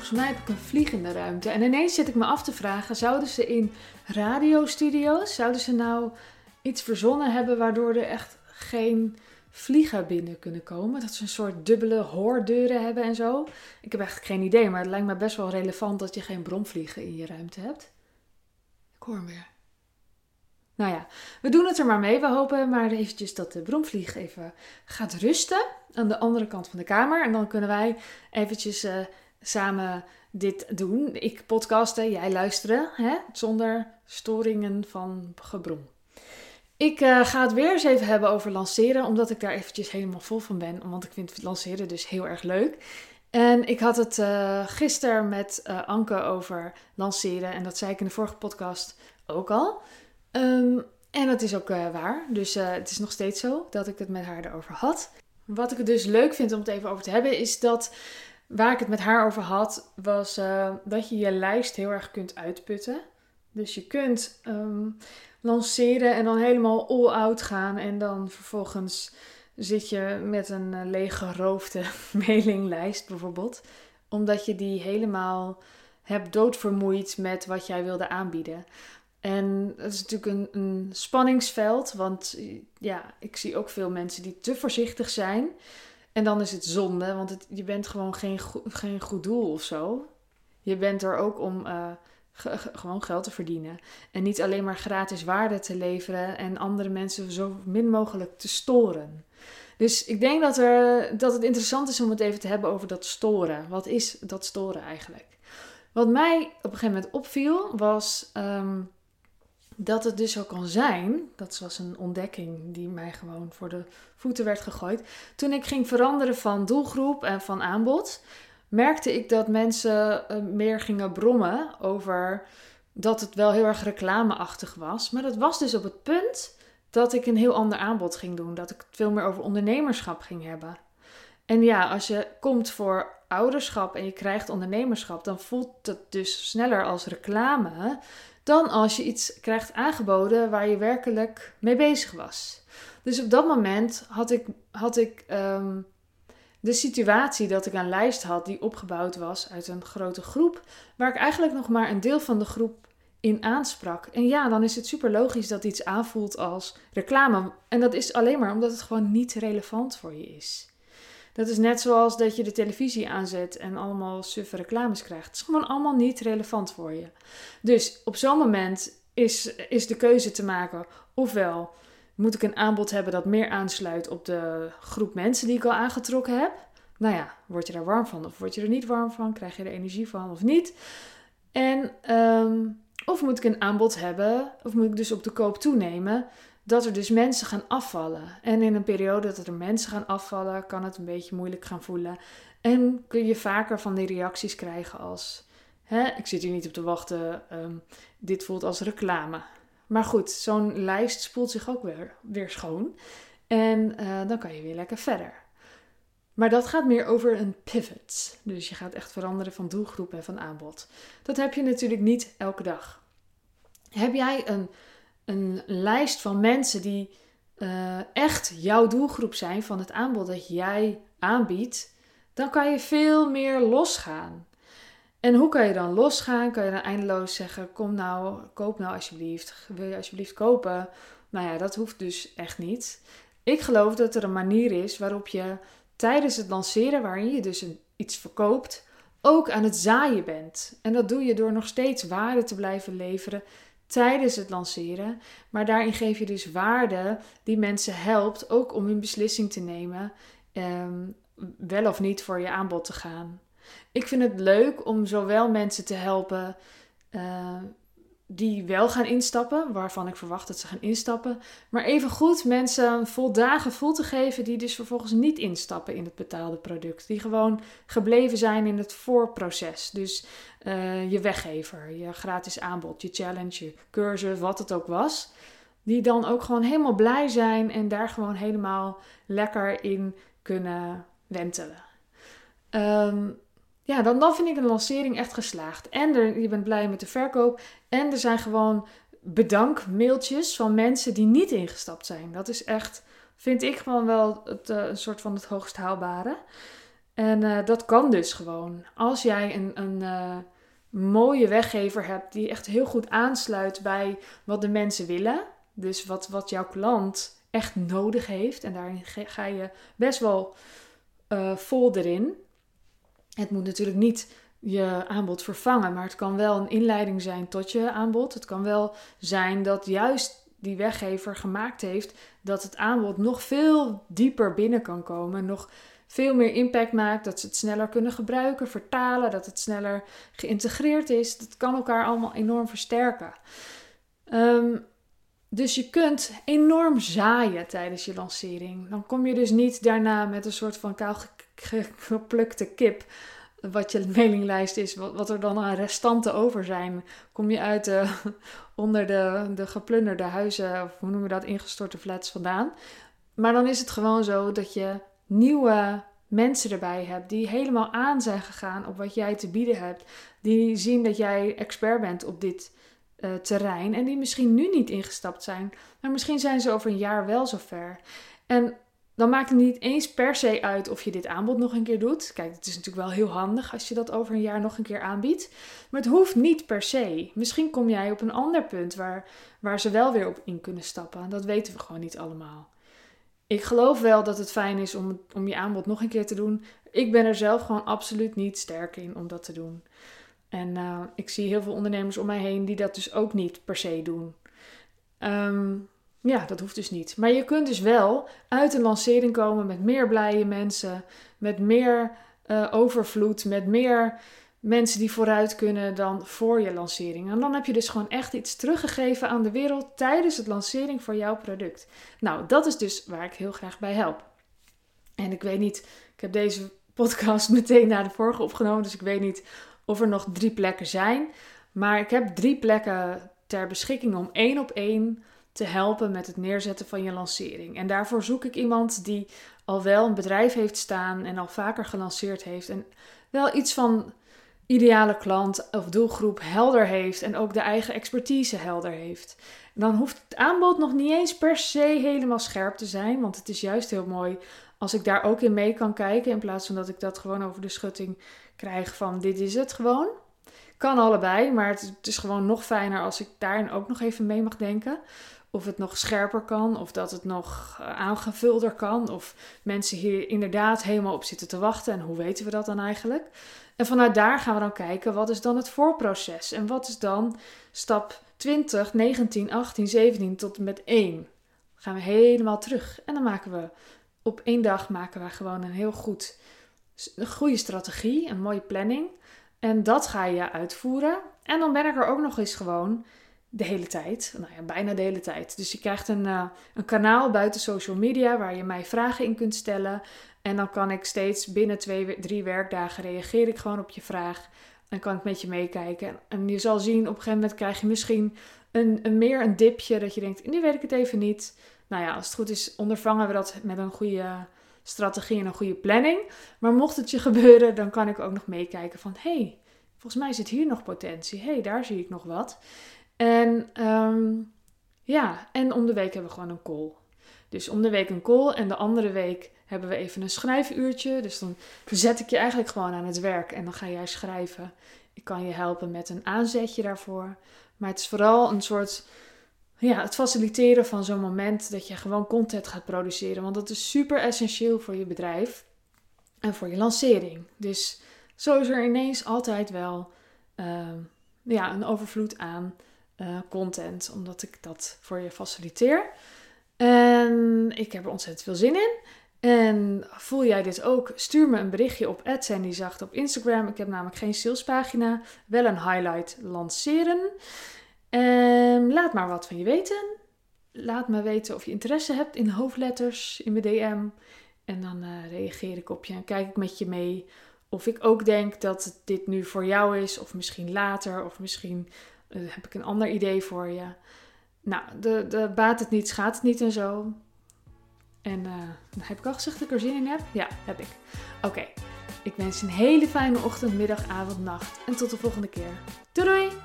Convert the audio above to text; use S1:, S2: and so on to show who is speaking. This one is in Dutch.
S1: volgens mij heb ik een vlieg in de ruimte. En ineens zit ik me af te vragen, zouden ze in radiostudio's, zouden ze nou iets verzonnen hebben waardoor er echt geen vliegen binnen kunnen komen? Dat ze een soort dubbele hoordeuren hebben en zo. Ik heb eigenlijk geen idee, maar het lijkt me best wel relevant dat je geen bromvliegen in je ruimte hebt. Ik hoor hem weer. Nou ja, we doen het er maar mee. We hopen maar eventjes dat de bromvlieg even gaat rusten aan de andere kant van de kamer. En dan kunnen wij eventjes uh, samen dit doen. Ik podcasten, jij luisteren, hè? zonder storingen van gebrom. Ik uh, ga het weer eens even hebben over lanceren, omdat ik daar eventjes helemaal vol van ben. Want ik vind lanceren dus heel erg leuk. En ik had het uh, gisteren met uh, Anke over lanceren. En dat zei ik in de vorige podcast ook al. Um, en dat is ook waar. Dus het is nog steeds zo dat ik het met haar erover had. Wat ik het dus leuk vind om het even over te hebben, is dat waar ik het met haar over had, was uh, dat je je lijst heel erg kunt uitputten. Dus je kunt um, lanceren en dan helemaal all-out gaan en dan vervolgens zit je met een uh, lege geroofde mailinglijst bijvoorbeeld. Omdat je die helemaal hebt doodvermoeid met wat jij wilde aanbieden. En dat is natuurlijk een, een spanningsveld, want ja, ik zie ook veel mensen die te voorzichtig zijn. En dan is het zonde, want het, je bent gewoon geen, geen goed doel of zo. Je bent er ook om uh, gewoon geld te verdienen. En niet alleen maar gratis waarde te leveren en andere mensen zo min mogelijk te storen. Dus ik denk dat, er, dat het interessant is om het even te hebben over dat storen. Wat is dat storen eigenlijk? Wat mij op een gegeven moment opviel was. Um, dat het dus zo kan zijn, dat was een ontdekking die mij gewoon voor de voeten werd gegooid. Toen ik ging veranderen van doelgroep en van aanbod, merkte ik dat mensen eh, meer gingen brommen over dat het wel heel erg reclameachtig was. Maar dat was dus op het punt dat ik een heel ander aanbod ging doen. Dat ik het veel meer over ondernemerschap ging hebben. En ja, als je komt voor ouderschap en je krijgt ondernemerschap, dan voelt het dus sneller als reclame dan als je iets krijgt aangeboden waar je werkelijk mee bezig was. Dus op dat moment had ik, had ik um, de situatie dat ik een lijst had die opgebouwd was uit een grote groep, waar ik eigenlijk nog maar een deel van de groep in aansprak. En ja, dan is het super logisch dat iets aanvoelt als reclame. En dat is alleen maar omdat het gewoon niet relevant voor je is. Dat is net zoals dat je de televisie aanzet en allemaal suffe reclames krijgt. Het is gewoon allemaal niet relevant voor je. Dus op zo'n moment is, is de keuze te maken. Ofwel moet ik een aanbod hebben dat meer aansluit op de groep mensen die ik al aangetrokken heb. Nou ja, word je daar warm van of word je er niet warm van? Krijg je er energie van of niet? En, um, of moet ik een aanbod hebben, of moet ik dus op de koop toenemen dat er dus mensen gaan afvallen. En in een periode dat er mensen gaan afvallen, kan het een beetje moeilijk gaan voelen. En kun je vaker van die reacties krijgen als: hè, ik zit hier niet op te wachten, ehm, dit voelt als reclame. Maar goed, zo'n lijst spoelt zich ook weer, weer schoon. En uh, dan kan je weer lekker verder. Maar dat gaat meer over een pivot. Dus je gaat echt veranderen van doelgroep en van aanbod. Dat heb je natuurlijk niet elke dag. Heb jij een een lijst van mensen die uh, echt jouw doelgroep zijn van het aanbod dat jij aanbiedt, dan kan je veel meer losgaan. En hoe kan je dan losgaan? Kan je dan eindeloos zeggen: Kom nou, koop nou alsjeblieft. Wil je alsjeblieft kopen? Nou ja, dat hoeft dus echt niet. Ik geloof dat er een manier is waarop je tijdens het lanceren, waarin je dus iets verkoopt, ook aan het zaaien bent. En dat doe je door nog steeds waarde te blijven leveren tijdens het lanceren. Maar daarin geef je dus waarde die mensen helpt ook om hun beslissing te nemen. Ehm, wel of niet voor je aanbod te gaan. Ik vind het leuk om zowel mensen te helpen uh, die wel gaan instappen, waarvan ik verwacht dat ze gaan instappen. Maar even goed mensen voldaan gevoel te geven die dus vervolgens niet instappen in het betaalde product. Die gewoon gebleven zijn in het voorproces. Dus uh, je weggever, je gratis aanbod, je challenge, je cursus, wat het ook was. Die dan ook gewoon helemaal blij zijn en daar gewoon helemaal lekker in kunnen wentelen. Um, ja, dan, dan vind ik een lancering echt geslaagd. En er, je bent blij met de verkoop. En er zijn gewoon bedankmailtjes van mensen die niet ingestapt zijn. Dat is echt, vind ik gewoon wel het, uh, een soort van het hoogst haalbare. En eh, dat kan dus gewoon. Als jij een, een uh, mooie weggever hebt die echt heel goed aansluit bij wat de mensen willen. Dus wat, wat jouw klant echt nodig heeft. En daarin ga je best wel vol erin. Het moet natuurlijk niet je aanbod vervangen, maar het kan wel een inleiding zijn tot je aanbod. Het kan wel zijn dat juist die weggever gemaakt heeft dat het aanbod nog veel dieper binnen kan komen, nog veel meer impact maakt, dat ze het sneller kunnen gebruiken, vertalen, dat het sneller geïntegreerd is. Dat kan elkaar allemaal enorm versterken. Ehm, dus je kunt enorm zaaien tijdens je lancering. Dan kom je dus niet daarna met een soort van kaal geplukte kip wat je mailinglijst is, wat, er dan aan restanten over zijn. Kom je uit onder de, de geplunderde huizen, of hoe noemen we dat, ingestorte flats vandaan. Maar dan is het gewoon zo dat je nieuwe mensen erbij hebt die helemaal aan zijn gegaan op wat jij te bieden hebt. Die zien dat jij expert bent op dit uh, terrein en die misschien nu niet ingestapt zijn, maar misschien zijn ze over een jaar wel zover. En dan maakt het niet eens per se uit of je dit aanbod nog een keer doet. Kijk, het is natuurlijk wel heel handig als je dat over een jaar nog een keer aanbiedt. Maar het hoeft niet per se. Misschien kom jij op een ander punt waar, waar ze wel weer op in kunnen stappen. Dat weten we gewoon niet allemaal. Ik geloof wel dat het fijn is om, om je aanbod nog een keer te doen. Ik ben er zelf gewoon absoluut niet sterk in om dat te doen. En uh, ik zie heel veel ondernemers om mij heen die dat dus ook niet per se doen. Um, ja, dat hoeft dus niet. Maar je kunt dus wel uit een lancering komen met meer blije mensen, met meer uh, overvloed, met meer mensen die vooruit kunnen dan voor je lancering. En dan heb je dus gewoon echt iets teruggegeven aan de wereld tijdens het lancering voor jouw product. Nou, dat is dus waar ik heel graag bij help. En ik weet niet, ik heb deze podcast meteen na de vorige opgenomen, dus ik weet niet of er nog drie plekken zijn. Maar ik heb drie plekken ter beschikking om één op één te helpen met het neerzetten van je lancering. En daarvoor zoek ik iemand die al wel een bedrijf heeft staan en al vaker gelanceerd heeft. En wel iets van ideale klant of doelgroep helder heeft en ook de eigen expertise helder heeft. Dan hoeft het aanbod nog niet eens per se helemaal scherp te zijn, want het is juist heel mooi als ik daar ook in mee kan kijken in plaats van dat ik dat gewoon over de schutting krijg van dit is het gewoon. Kan allebei, maar het is gewoon nog fijner als ik daarin ook nog even mee mag denken of het nog scherper kan, of dat het nog eh, aangevulder kan, of mensen hier inderdaad helemaal op zitten te wachten. En hoe weten we dat dan eigenlijk? En vanuit daar gaan we dan kijken, wat is dan het voorproces? En wat is dan stap 20, 19, 18, 17 tot en met 1? Dan gaan we helemaal terug. En dan maken we op één dag maken we gewoon een heel goed, een goede strategie, een mooie planning. En dat ga je uitvoeren. En dan ben ik er ook nog eens gewoon de hele tijd. Nou ja, bijna de hele tijd. Dus je krijgt een, uh, een kanaal buiten social media waar je mij vragen in kunt stellen. En dan kan ik steeds binnen twee, drie werkdagen reageer ik gewoon op je vraag. En kan ik met je meekijken. En je zal zien, op een gegeven moment krijg je misschien een, een meer een dipje dat je denkt, nu weet ik het even niet. Nou ja, als het goed is, ondervangen we dat met een goede strategie en een goede planning. Maar mocht het je gebeuren, dan kan ik ook nog meekijken van, hey, volgens mij zit hier nog potentie. Hey, daar zie ik nog wat. En um, ja, en om de week hebben we gewoon een call. Dus om de week een call en de andere week hebben we even een schrijfuurtje. Dus dan zet ik je eigenlijk gewoon aan het werk en dan ga jij schrijven. Ik kan je helpen met een aanzetje daarvoor. Maar het is vooral een soort, ja, het faciliteren van zo'n moment dat je gewoon content gaat produceren. Want dat is super essentieel voor je bedrijf en voor je lancering. Dus zo is er ineens altijd wel uh, ja, een overvloed aan uh, content, omdat ik dat voor je faciliteer. En ik heb er ontzettend veel zin in. En voel jij dit ook? Stuur me een berichtje op @sandyzacht op Instagram. Ik heb namelijk geen salespagina, wel een highlight lanceren. En laat maar wat van je weten. Laat me weten of je interesse hebt in hoofdletters in mijn DM. En dan uh, reageer ik op je en kijk ik met je mee of ik ook denk dat dit nu voor jou is, of misschien later, of misschien heb ik een ander idee voor je. Nou, de, de baat het niet, schaadt het niet en zo. En uh, heb ik al gezegd dat ik er zin in heb? Ja, heb ik. Oké, ik wens je een hele fijne ochtend, middag, avond, nacht. En tot de volgende keer. Doei doei!